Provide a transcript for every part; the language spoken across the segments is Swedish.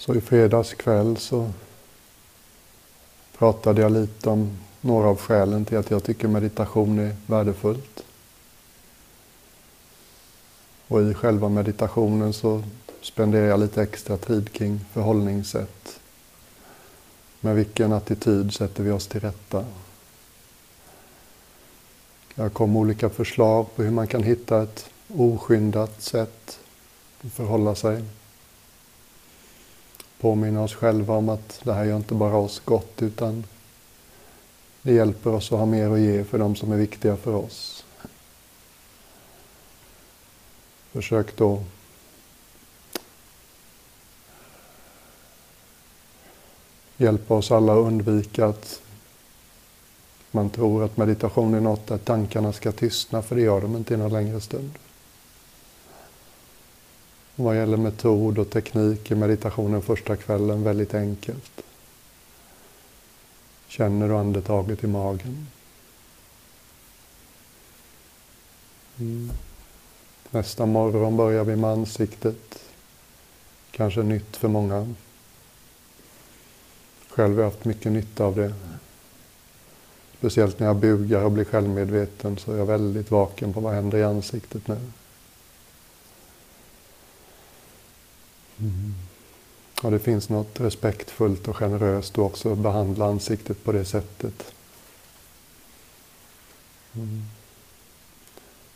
Så i fredags kväll så pratade jag lite om några av skälen till att jag tycker meditation är värdefullt. Och i själva meditationen så spenderar jag lite extra tid kring förhållningssätt. Med vilken attityd sätter vi oss till rätta? Jag kom olika förslag på hur man kan hitta ett oskyndat sätt att förhålla sig. Påminna oss själva om att det här gör inte bara oss gott utan det hjälper oss att ha mer att ge för de som är viktiga för oss. Försök då hjälpa oss alla att undvika att man tror att meditation är något där tankarna ska tystna, för det gör de inte i någon längre stund vad gäller metod och teknik i meditationen första kvällen, väldigt enkelt. Känner du andetaget i magen? Mm. Nästa morgon börjar vi med ansiktet. Kanske nytt för många. Själv har jag haft mycket nytta av det. Speciellt när jag bugar och blir självmedveten så är jag väldigt vaken på vad händer i ansiktet nu. Och det finns något respektfullt och generöst att också behandla ansiktet på det sättet. Mm.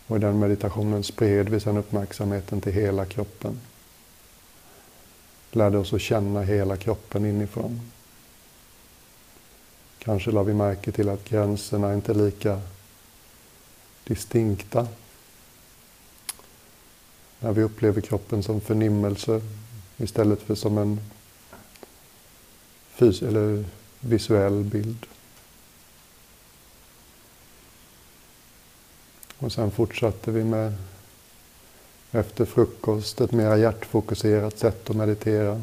Och i den meditationen spred vi sedan uppmärksamheten till hela kroppen. Lärde oss att känna hela kroppen inifrån. Kanske la vi märke till att gränserna inte är lika distinkta. När vi upplever kroppen som förnimmelse istället för som en fys eller visuell bild. Och sen fortsatte vi med efter frukost ett mer hjärtfokuserat sätt att meditera.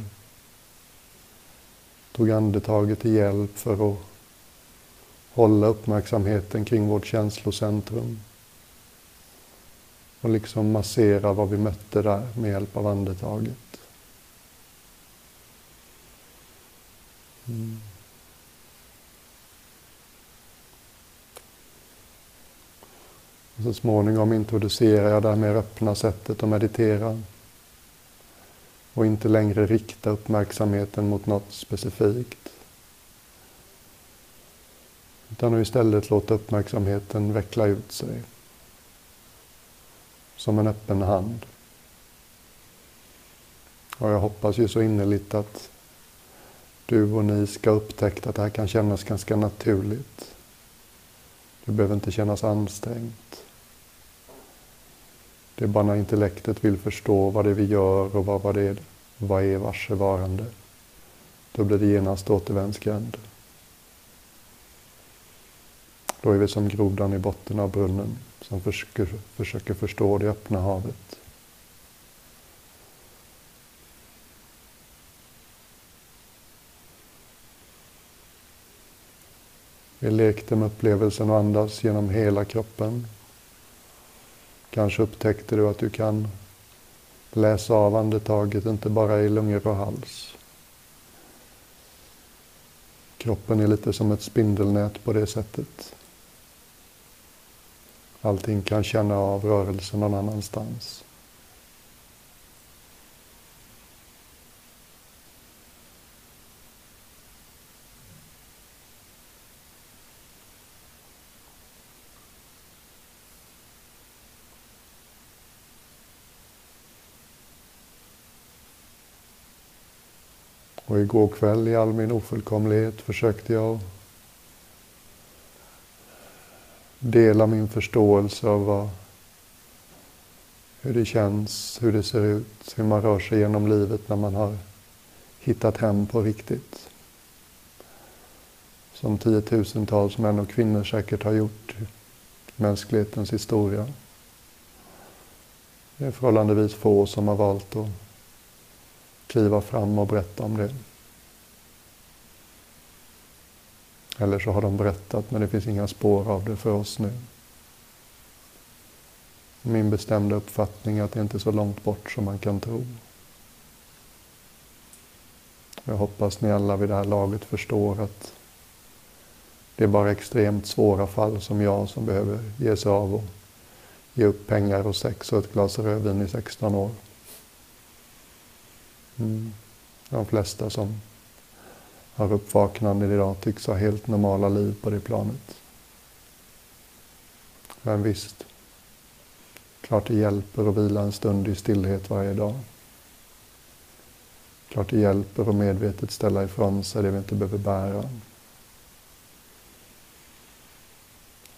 Tog andetaget till hjälp för att hålla uppmärksamheten kring vårt känslocentrum. Och liksom massera vad vi mötte där med hjälp av andetaget. Mm. Och så småningom introducerar jag det här mer öppna sättet att meditera. Och inte längre rikta uppmärksamheten mot något specifikt. Utan att istället låta uppmärksamheten veckla ut sig. Som en öppen hand. Och jag hoppas ju så innerligt att du och ni ska upptäcka att det här kan kännas ganska naturligt. Det behöver inte kännas ansträngt. Det är bara när intellektet vill förstå vad det är vi gör och vad, vad det är, vad är varsevarande. Då blir det genast återvändsgränd. Då är vi som grodan i botten av brunnen som försöker, försöker förstå det öppna havet. Vi lekte med upplevelsen att andas genom hela kroppen. Kanske upptäckte du att du kan läsa av andetaget, inte bara i lungor och hals. Kroppen är lite som ett spindelnät på det sättet. Allting kan känna av rörelsen någon annanstans. Och igår kväll i all min ofullkomlighet försökte jag dela min förståelse av vad, hur det känns, hur det ser ut, hur man rör sig genom livet när man har hittat hem på riktigt. Som tiotusentals män och kvinnor säkert har gjort i mänsklighetens historia. Det är förhållandevis få som har valt att kliva fram och berätta om det. Eller så har de berättat men det finns inga spår av det för oss nu. Min bestämda uppfattning är att det inte är så långt bort som man kan tro. Jag hoppas ni alla vid det här laget förstår att det är bara extremt svåra fall som jag som behöver ge sig av och ge upp pengar och sex och ett glas rödvin i 16 år. Mm. De flesta som har uppvaknande idag tycks ha helt normala liv på det planet. Men visst, klart det hjälper att vila en stund i stillhet varje dag. Klart det hjälper att medvetet ställa ifrån sig det vi inte behöver bära.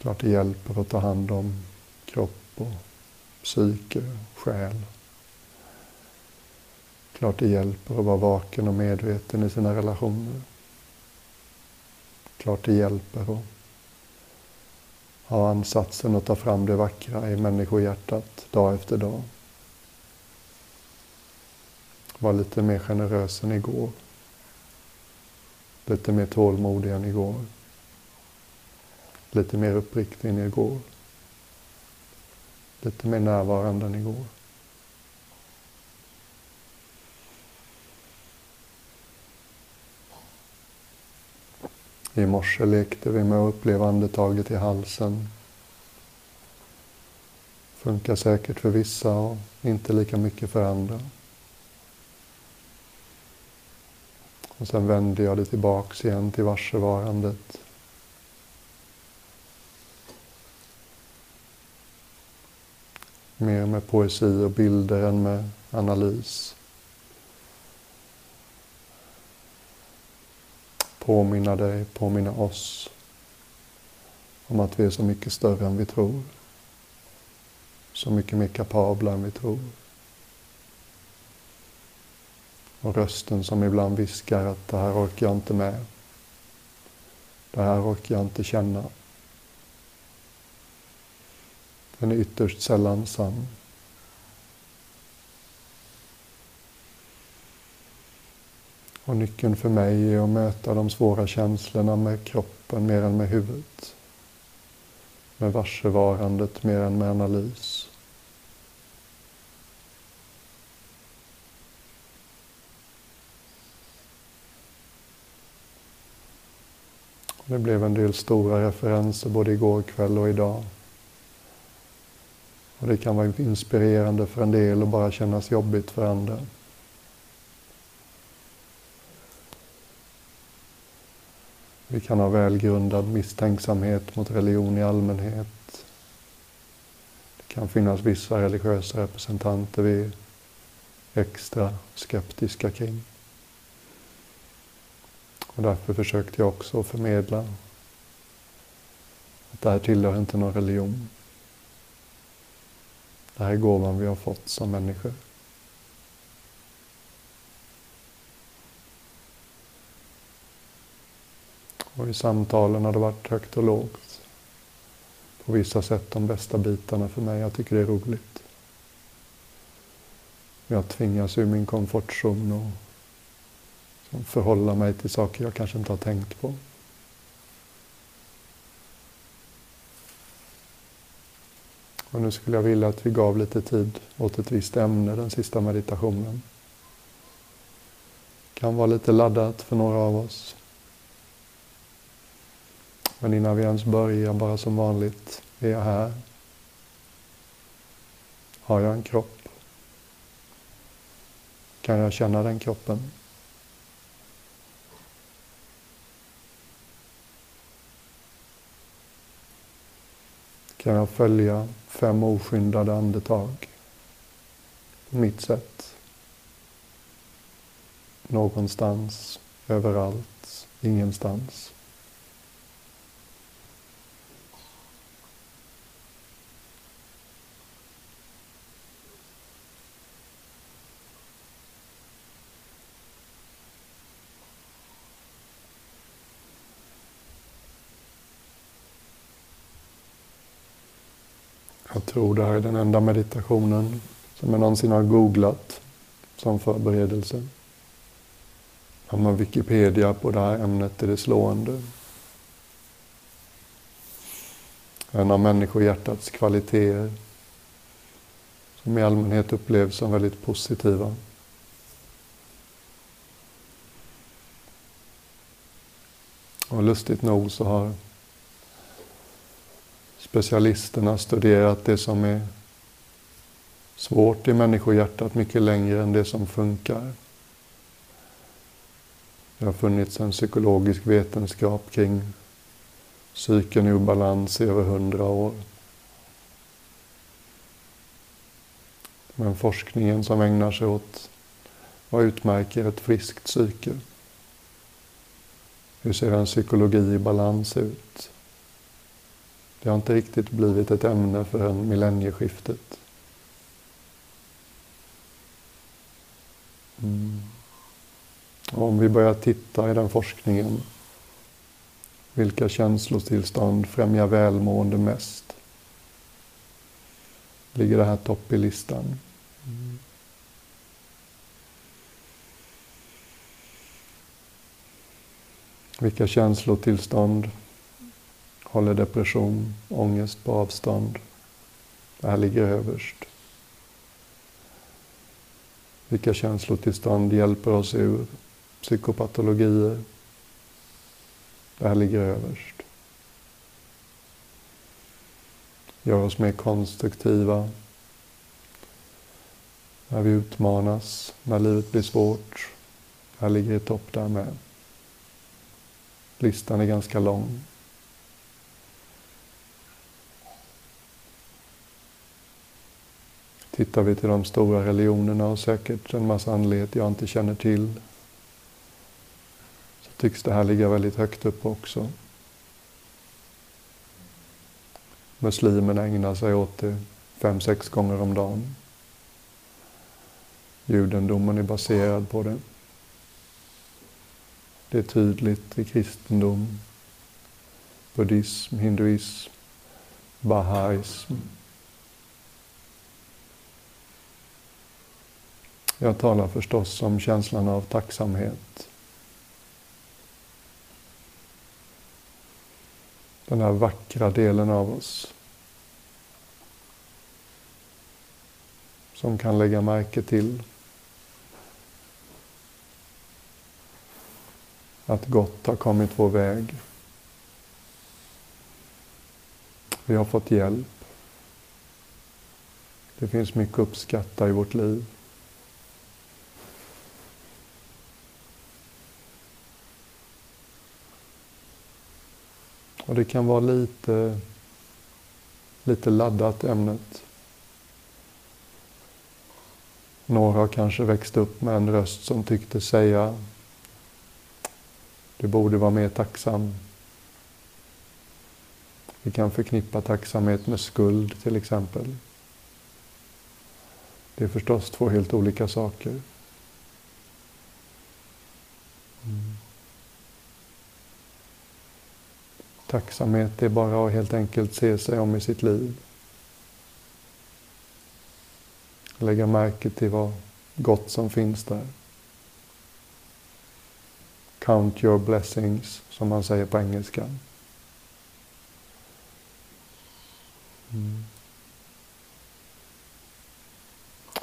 Klart det hjälper att ta hand om kropp och psyke, och själ. Klart det hjälper att vara vaken och medveten i sina relationer. Klart det hjälper att ha ansatsen att ta fram det vackra i människohjärtat dag efter dag. Var lite mer generös än igår. Lite mer tålmodig än igår. Lite mer uppriktig än igår. Lite mer närvarande än igår. I morse lekte vi med att uppleva andetaget i halsen. Funkar säkert för vissa och inte lika mycket för andra. Och sen vände jag det tillbaks igen till varsevarandet. Mer med poesi och bilder än med analys. Påminna dig, påminna oss om att vi är så mycket större än vi tror. Så mycket mer kapabla än vi tror. Och rösten som ibland viskar att det här orkar jag inte med. Det här orkar jag inte känna. Den är ytterst sällan sann. Och nyckeln för mig är att möta de svåra känslorna med kroppen mer än med huvudet. Med varsevarandet mer än med analys. Det blev en del stora referenser både igår kväll och idag. Och det kan vara inspirerande för en del och bara kännas jobbigt för andra. Vi kan ha välgrundad misstänksamhet mot religion i allmänhet. Det kan finnas vissa religiösa representanter vi är extra skeptiska kring. Och därför försökte jag också förmedla att det här tillhör inte någon religion. Det här är gåvan vi har fått som människor. Och i samtalen har det varit högt och lågt. På vissa sätt de bästa bitarna för mig. Jag tycker det är roligt. Jag tvingas ur min komfortzon och förhålla mig till saker jag kanske inte har tänkt på. Och nu skulle jag vilja att vi gav lite tid åt ett visst ämne den sista meditationen. Det kan vara lite laddat för några av oss. Men innan vi ens börjar, bara som vanligt, är jag här? Har jag en kropp? Kan jag känna den kroppen? Kan jag följa fem oskyndade andetag på mitt sätt? Någonstans, överallt, ingenstans. Jag tror det här är den enda meditationen som jag någonsin har googlat som förberedelse. Har man Wikipedia på det här ämnet är det slående. En av människohjärtats kvaliteter som i allmänhet upplevs som väldigt positiva. Och lustigt nog så har specialisterna studerat det som är svårt i människohjärtat mycket längre än det som funkar. Det har funnits en psykologisk vetenskap kring psyken i obalans i över hundra år. Men forskningen som ägnar sig åt vad utmärker ett friskt psyke? Hur ser en psykologi i balans ut? Det har inte riktigt blivit ett ämne förrän millennieskiftet. Mm. Om vi börjar titta i den forskningen, vilka känslotillstånd främjar välmående mest? Ligger det här topp i listan? Mm. Vilka känslotillstånd håller depression, ångest på avstånd? Det här ligger överst. Vilka känslotillstånd hjälper oss ur psykopatologier? Det här ligger överst. Gör oss mer konstruktiva. När vi utmanas, när livet blir svårt. Det här ligger i topp där med. Listan är ganska lång. Tittar vi till de stora religionerna och säkert en massa andlighet jag inte känner till så tycks det här ligga väldigt högt upp också. Muslimerna ägnar sig åt det fem, sex gånger om dagen. Judendomen är baserad på det. Det är tydligt i kristendom, buddhism, hinduism, bahaism. Jag talar förstås om känslan av tacksamhet. Den här vackra delen av oss. Som kan lägga märke till att gott har kommit vår väg. Vi har fått hjälp. Det finns mycket att uppskatta i vårt liv. Och det kan vara lite, lite laddat ämnet. Några har kanske växt upp med en röst som tyckte säga du borde vara mer tacksam. Vi kan förknippa tacksamhet med skuld till exempel. Det är förstås två helt olika saker. Mm. Tacksamhet är bara att helt enkelt se sig om i sitt liv. Lägga märke till vad gott som finns där. Count your blessings, som man säger på engelska. Mm.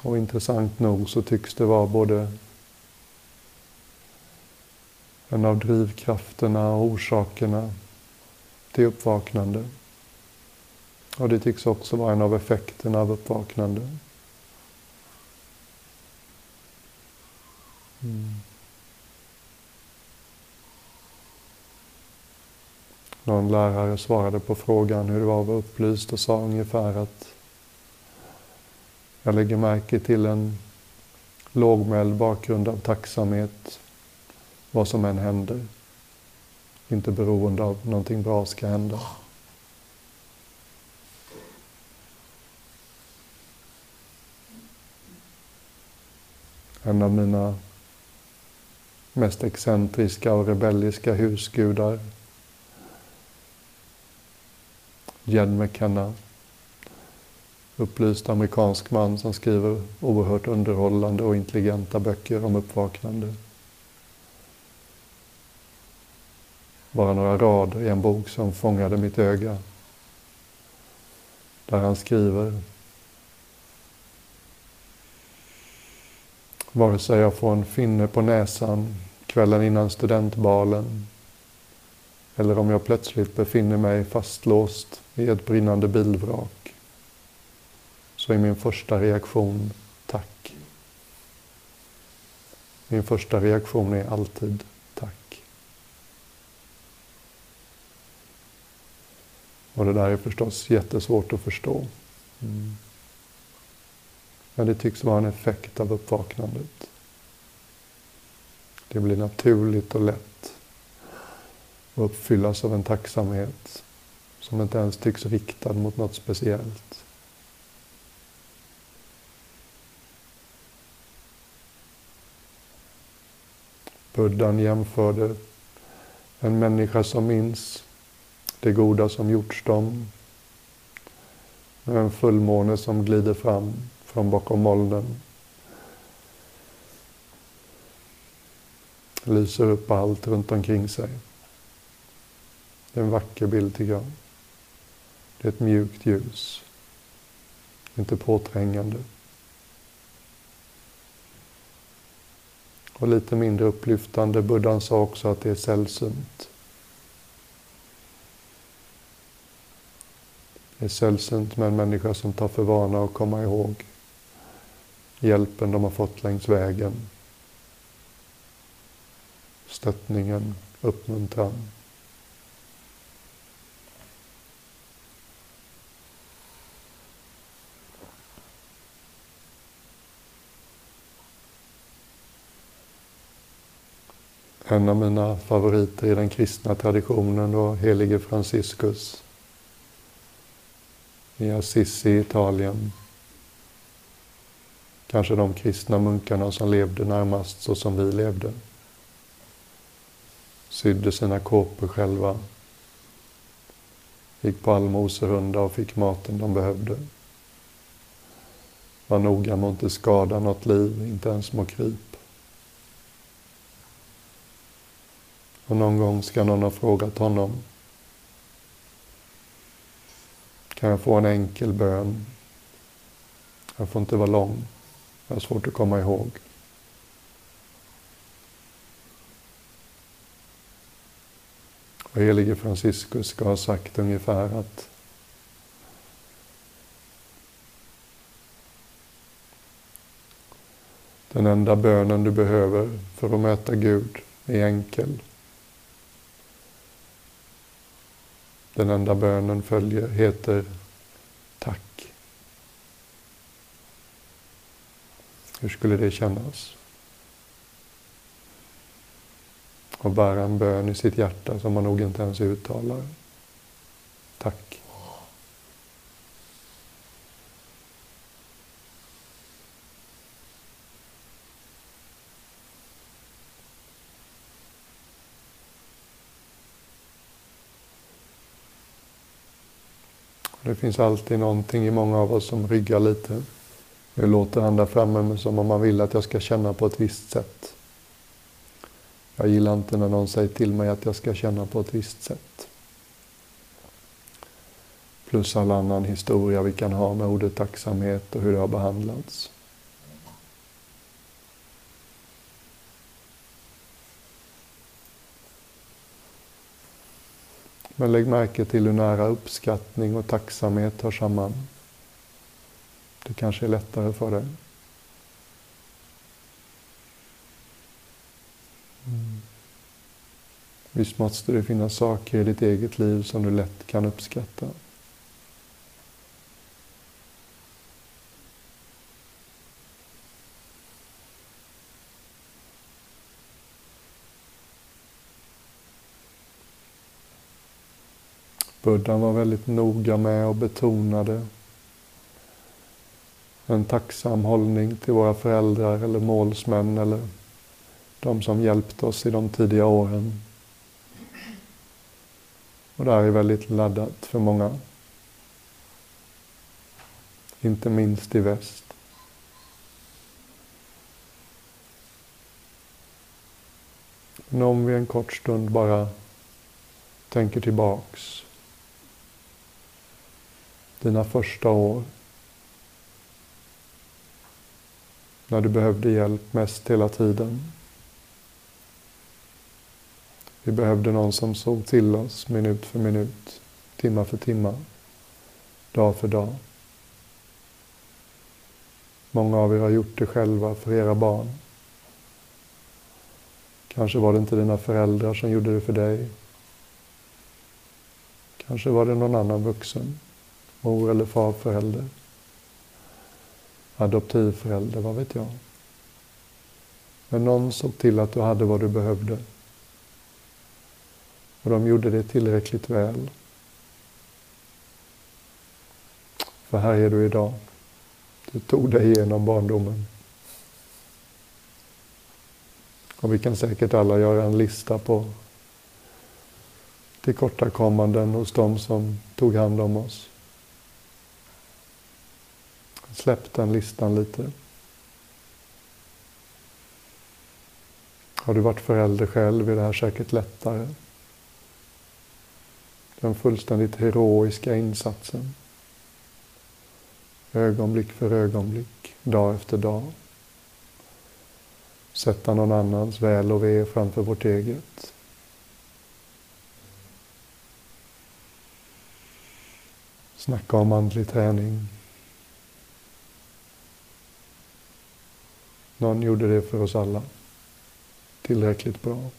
Och intressant nog så tycks det vara både en av drivkrafterna och orsakerna till uppvaknande. Och det tycks också vara en av effekterna av uppvaknande. Mm. Någon lärare svarade på frågan hur det var att vara upplyst och sa ungefär att jag lägger märke till en lågmäld bakgrund av tacksamhet vad som än händer. Inte beroende av någonting bra ska hända. En av mina mest excentriska och rebelliska husgudar Jed McKenna. Upplyst amerikansk man som skriver oerhört underhållande och intelligenta böcker om uppvaknande. Bara några rader i en bok som fångade mitt öga. Där han skriver Vare sig jag får en finne på näsan kvällen innan studentbalen Eller om jag plötsligt befinner mig fastlåst i ett brinnande bilvrak så är min första reaktion tack. Min första reaktion är alltid tack. Och det där är förstås jättesvårt att förstå. Mm. Men det tycks vara en effekt av uppvaknandet. Det blir naturligt och lätt att uppfyllas av en tacksamhet som inte ens tycks riktad mot något speciellt. Buddhan jämförde en människa som minns det goda som gjorts dem med en fullmåne som glider fram från bakom molnen. Lyser upp allt runt omkring sig. Det är en vacker bild tycker jag. Det är ett mjukt ljus. Inte påträngande. Och lite mindre upplyftande. Buddhan sa också att det är sällsynt. Det är sällsynt med en människa som tar för vana att komma ihåg hjälpen de har fått längs vägen. Stöttningen, uppmuntran. En av mina favoriter i den kristna traditionen var helige Franciscus i Assisi i Italien. Kanske de kristna munkarna som levde närmast så som vi levde. Sydde sina kåpor själva. Gick på allmoserunda och fick maten de behövde. Var noga med att inte skada något liv, inte ens små kryp. Och någon gång ska någon ha frågat honom. Kan jag få en enkel bön? Jag får inte vara lång. Jag har svårt att komma ihåg. Och helige Franciscus ska ha sagt ungefär att den enda bönen du behöver för att möta Gud är enkel. Den enda bönen följer, heter tack. Hur skulle det kännas? Att bära en bön i sitt hjärta som man nog inte ens uttalar. Tack. Det finns alltid någonting i många av oss som ryggar lite. Det låter han där framme som om man vill att jag ska känna på ett visst sätt. Jag gillar inte när någon säger till mig att jag ska känna på ett visst sätt. Plus all annan historia vi kan ha med ordet tacksamhet och hur det har behandlats. Men lägg märke till hur nära uppskattning och tacksamhet hör samman. Det kanske är lättare för dig. Mm. Visst måste det finnas saker i ditt eget liv som du lätt kan uppskatta. Buddhan var väldigt noga med och betonade en tacksam hållning till våra föräldrar eller målsmän eller de som hjälpt oss i de tidiga åren. Och det här är väldigt laddat för många. Inte minst i väst. Men om vi en kort stund bara tänker tillbaks dina första år. När du behövde hjälp mest hela tiden. Vi behövde någon som såg till oss minut för minut, timma för timma, dag för dag. Många av er har gjort det själva för era barn. Kanske var det inte dina föräldrar som gjorde det för dig. Kanske var det någon annan vuxen, mor eller farförälder, adoptivförälder, vad vet jag. Men någon såg till att du hade vad du behövde. Och de gjorde det tillräckligt väl. För här är du idag. Du tog dig igenom barndomen. Och vi kan säkert alla göra en lista på tillkortakommanden hos de som tog hand om oss. Släpp den listan lite. Har du varit förälder själv är det här säkert lättare. Den fullständigt heroiska insatsen. Ögonblick för ögonblick, dag efter dag. Sätta någon annans väl och ve framför vårt eget. Snacka om andlig träning. Någon gjorde det för oss alla. Tillräckligt bra.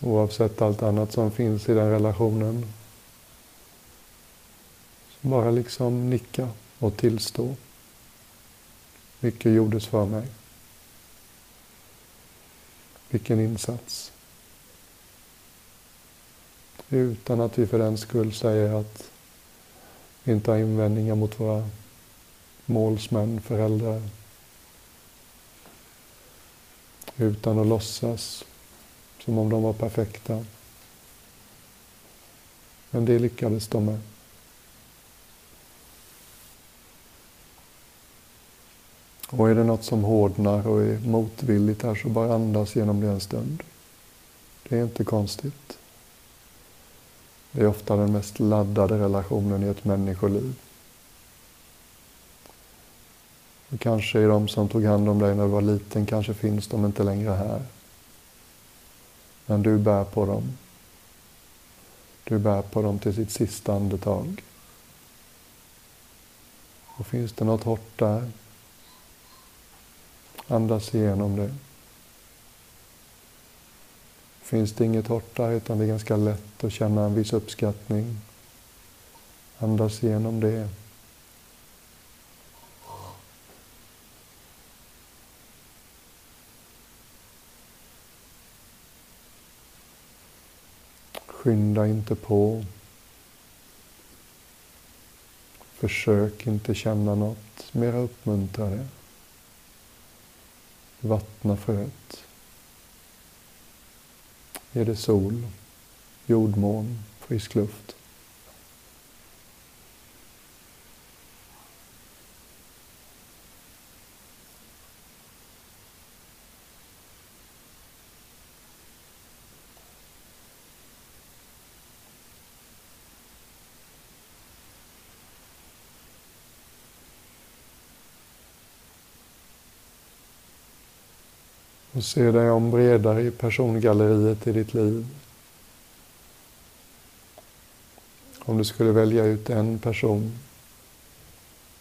Oavsett allt annat som finns i den relationen. Så bara liksom nicka och tillstå. Mycket gjordes för mig. Vilken insats. Utan att vi för den skull säger att inte ha invändningar mot våra målsmän, föräldrar. Utan att låtsas som om de var perfekta. Men det lyckades de med. Och är det något som hårdnar och är motvilligt här så bara andas genom det en stund. Det är inte konstigt. Det är ofta den mest laddade relationen i ett människoliv. Och kanske är de som tog hand om dig när du var liten, kanske finns de inte längre här. Men du bär på dem. Du bär på dem till sitt sista andetag. Och finns det något hårt där, andas igenom det. Finns det inget hårt där, utan det är ganska lätt att känna en viss uppskattning. Andas igenom det. Skynda inte på. Försök inte känna något. Mera uppmuntra det. Vattna fröet. Är det sol, jordmån, frisk luft. Och se dig om bredare i persongalleriet i ditt liv. Om du skulle välja ut en person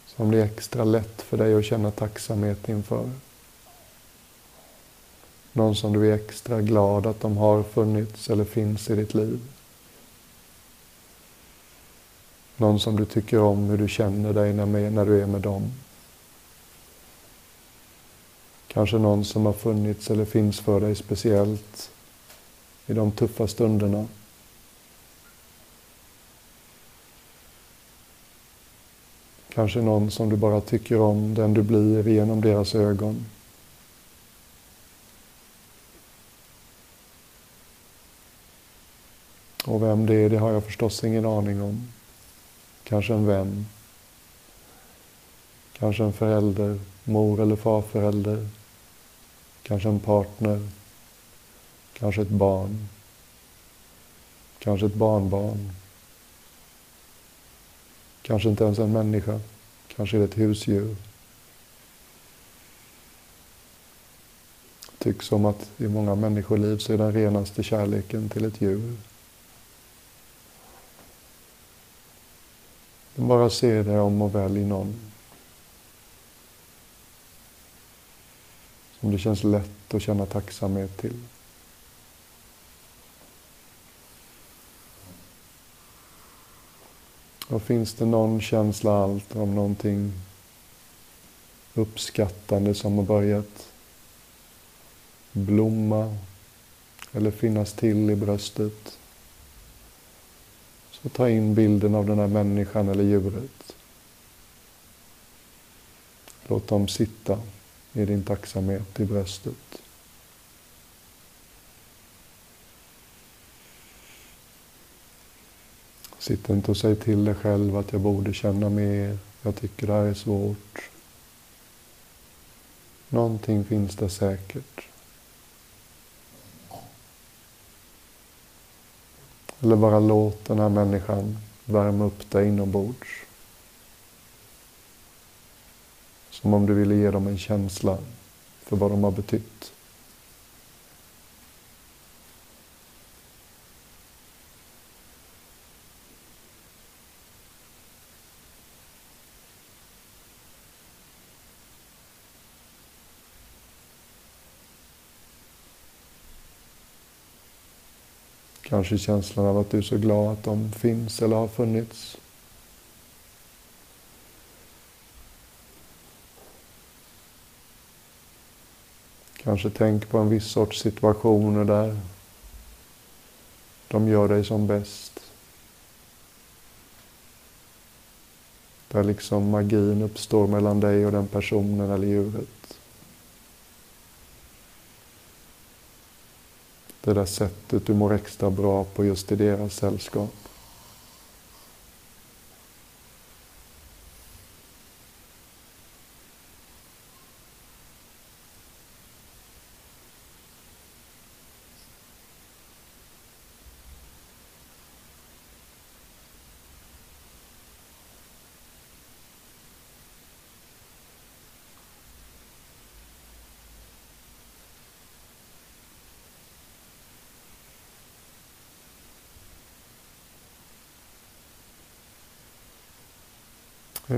som blir extra lätt för dig att känna tacksamhet inför. Någon som du är extra glad att de har funnits eller finns i ditt liv. Någon som du tycker om hur du känner dig när du är med dem. Kanske någon som har funnits eller finns för dig speciellt i de tuffa stunderna. Kanske någon som du bara tycker om, den du blir genom deras ögon. Och vem det är, det har jag förstås ingen aning om. Kanske en vän. Kanske en förälder, mor eller farförälder. Kanske en partner. Kanske ett barn. Kanske ett barnbarn. Kanske inte ens en människa. Kanske är det ett husdjur. tycks som att i många människoliv så är den renaste kärleken till ett djur. Bara se dig om och välj någon som det känns lätt att känna tacksamhet till. Och finns det någon känsla allt om någonting uppskattande som har börjat blomma eller finnas till i bröstet. Så ta in bilden av den här människan eller djuret. Låt dem sitta i din tacksamhet i bröstet. Sitt inte och säg till dig själv att jag borde känna mer, jag tycker det här är svårt. Någonting finns där säkert. Eller bara låt den här människan värma upp dig inombords. Som om du ville ge dem en känsla för vad de har betytt. Kanske känslan av att du är så glad att de finns eller har funnits. Kanske tänk på en viss sorts situationer där de gör dig som bäst. Där liksom magin uppstår mellan dig och den personen eller djuret. det där sättet du mår extra bra på just i deras sällskap.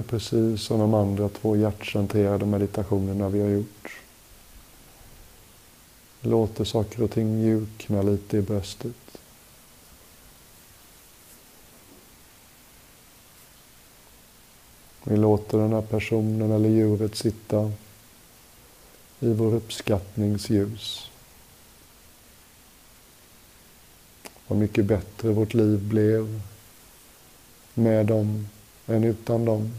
Precis som de andra två hjärtcentrerade meditationerna vi har gjort. Låter saker och ting mjukna lite i bröstet. Vi låter den här personen eller djuret sitta i vår uppskattningsljus. Vad mycket bättre vårt liv blev med dem än utan dem.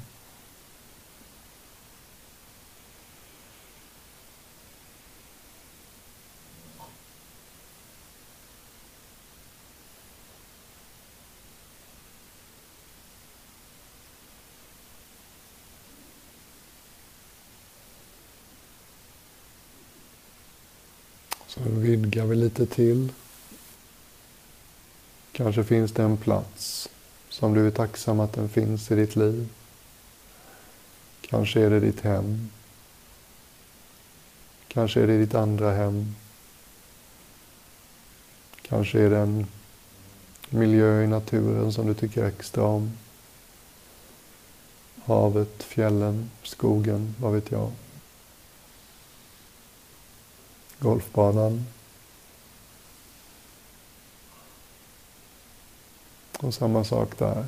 Så vidgar vi lite till. Kanske finns det en plats som du är tacksam att den finns i ditt liv. Kanske är det ditt hem. Kanske är det ditt andra hem. Kanske är det en miljö i naturen som du tycker extra om. Havet, fjällen, skogen, vad vet jag. Golfbanan. Och samma sak där.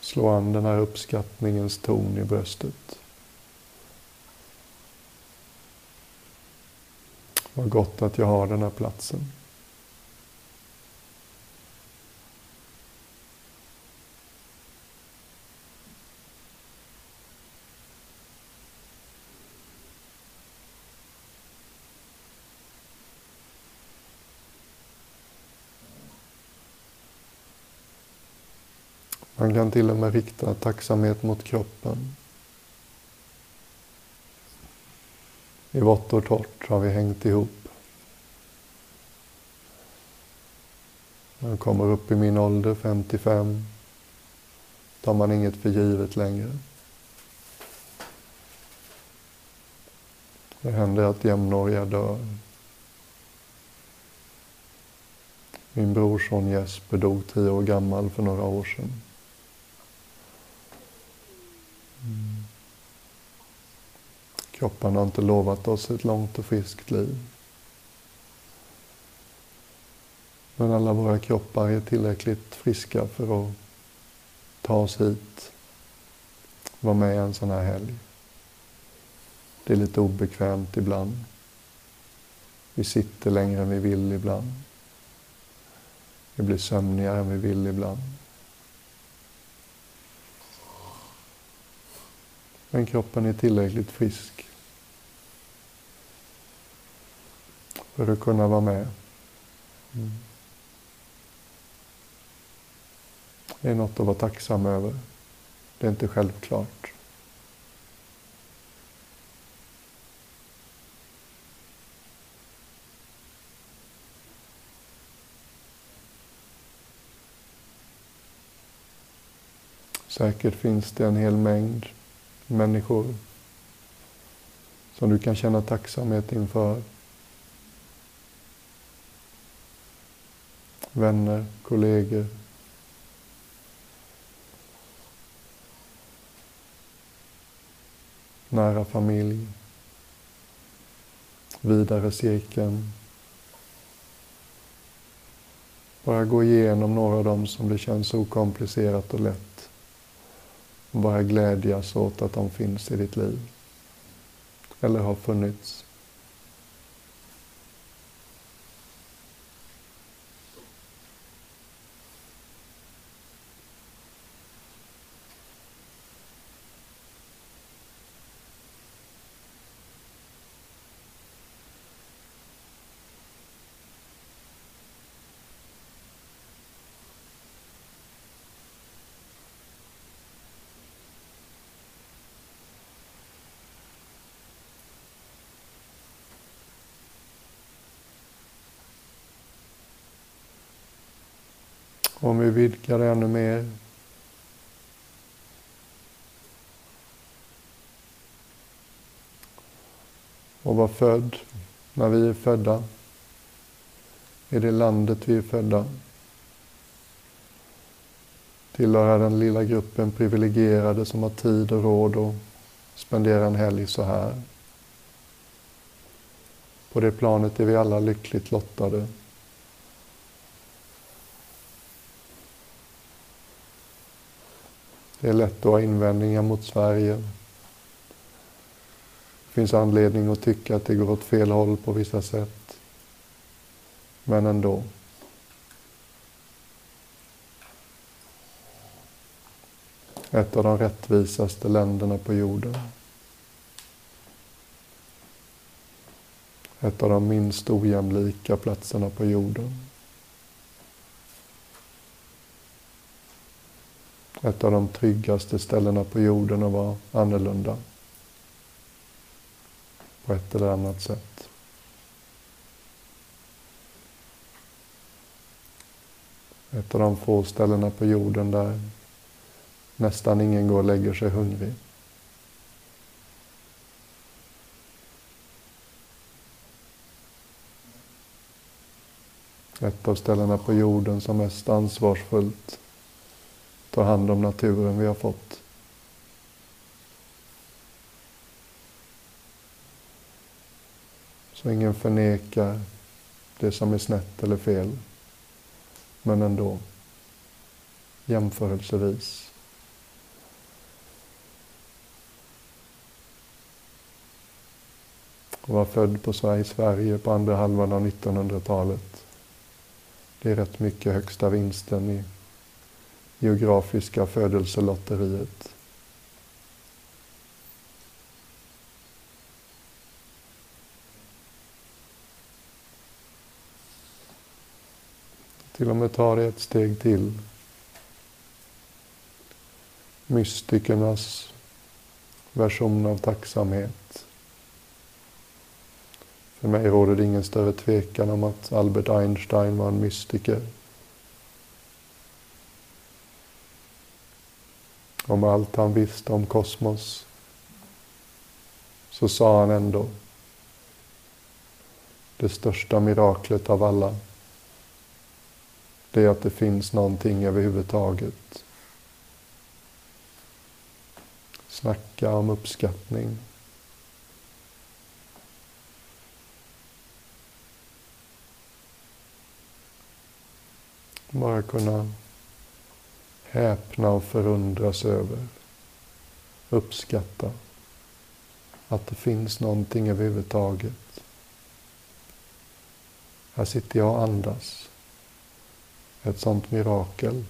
Slå an den här uppskattningens ton i bröstet. Vad gott att jag har den här platsen. Man kan till och med rikta tacksamhet mot kroppen. I vått och torrt har vi hängt ihop. När jag kommer upp i min ålder, 55, tar man inget för givet längre. Det händer att jämnåriga dör. Min brorson Jesper dog tio år gammal för några år sedan. Kroppen har inte lovat oss ett långt och friskt liv. Men alla våra kroppar är tillräckligt friska för att ta oss hit, vara med en sån här helg. Det är lite obekvämt ibland. Vi sitter längre än vi vill ibland. Vi blir sömnigare än vi vill ibland. Men kroppen är tillräckligt frisk för att kunna vara med. Mm. Det är något att vara tacksam över. Det är inte självklart. Säkert finns det en hel mängd människor som du kan känna tacksamhet inför. Vänner, kollegor. Nära familj. Vidare cirkeln. Bara gå igenom några av dem som det känns okomplicerat och lätt och bara glädjas åt att de finns i ditt liv. Eller har funnits. Om vi vidgar det ännu mer. Och vara född när vi är födda. I det landet vi är födda. Tillhöra den lilla gruppen privilegierade som har tid och råd att spendera en helg så här. På det planet är vi alla lyckligt lottade. Det är lätt att ha invändningar mot Sverige. Det finns anledning att tycka att det går åt fel håll på vissa sätt. Men ändå. Ett av de rättvisaste länderna på jorden. Ett av de minst ojämlika platserna på jorden. Ett av de tryggaste ställena på jorden att vara annorlunda. På ett eller annat sätt. Ett av de få ställena på jorden där nästan ingen går och lägger sig hungrig. Ett av ställena på jorden som mest ansvarsfullt ta hand om naturen vi har fått. Så ingen förnekar det som är snett eller fel. Men ändå, jämförelsevis. Och var född på Sverige, Sverige på andra halvan av 1900-talet. Det är rätt mycket högsta vinsten i geografiska födelselotteriet. Till och med ta det ett steg till. Mystikernas version av tacksamhet. För mig råder det ingen större tvekan om att Albert Einstein var en mystiker. Om allt han visste om kosmos, så sa han ändå det största miraklet av alla. Det är att det finns någonting överhuvudtaget. Snacka om uppskattning. Bara kunna häpna och förundras över, uppskatta att det finns någonting överhuvudtaget. Här sitter jag och andas. Ett sånt mirakel.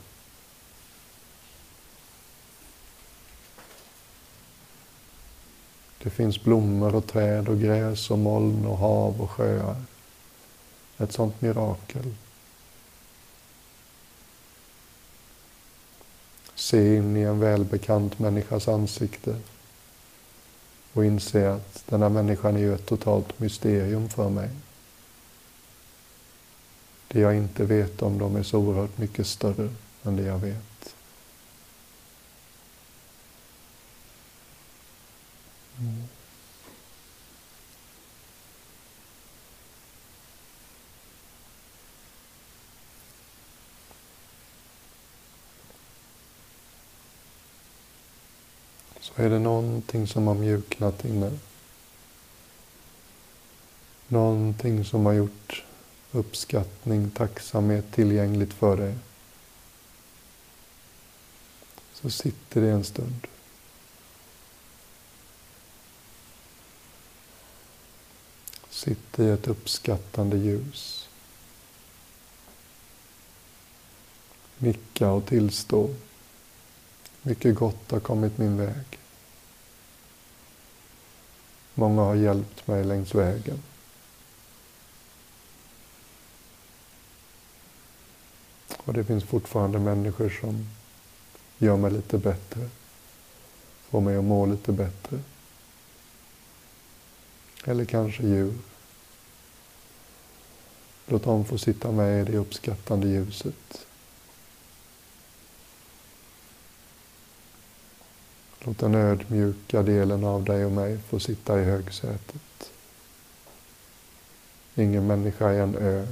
Det finns blommor och träd och gräs och moln och hav och sjöar. Ett sånt mirakel. Se in i en välbekant människas ansikte och inse att den här människan är ju ett totalt mysterium för mig. Det jag inte vet om dem är så oerhört mycket större än det jag vet. Så är det någonting som har mjuknat inne. Någonting som har gjort uppskattning, tacksamhet tillgängligt för dig. Så sitter det en stund. Sitter i ett uppskattande ljus. Nicka och tillstå. Mycket gott har kommit min väg. Många har hjälpt mig längs vägen. Och det finns fortfarande människor som gör mig lite bättre. Får mig att må lite bättre. Eller kanske djur. Låt dem få sitta med i det uppskattande ljuset. Låt den ödmjuka delen av dig och mig få sitta i högsätet. Ingen människa är en ö.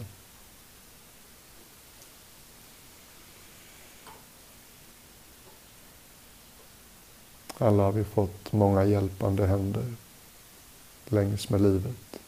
Alla har vi fått många hjälpande händer längs med livet.